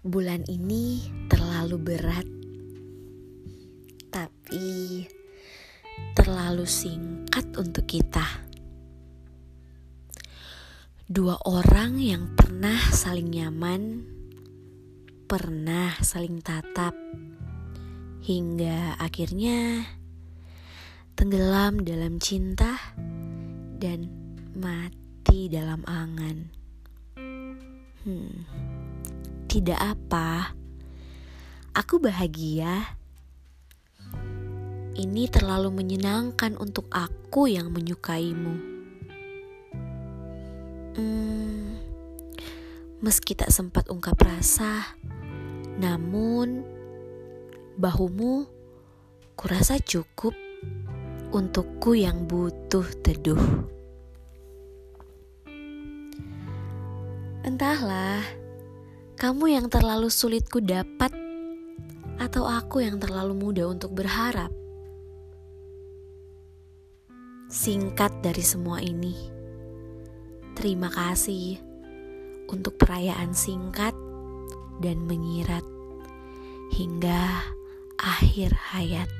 Bulan ini terlalu berat, tapi terlalu singkat untuk kita. Dua orang yang pernah saling nyaman, pernah saling tatap, hingga akhirnya tenggelam dalam cinta dan mati dalam angan. Hmm tidak apa. Aku bahagia. Ini terlalu menyenangkan untuk aku yang menyukaimu. Hmm, meski tak sempat ungkap rasa, namun bahumu kurasa cukup untukku yang butuh teduh. Entahlah, kamu yang terlalu sulit ku dapat, atau aku yang terlalu mudah untuk berharap? Singkat dari semua ini, terima kasih untuk perayaan singkat dan menyirat hingga akhir hayat.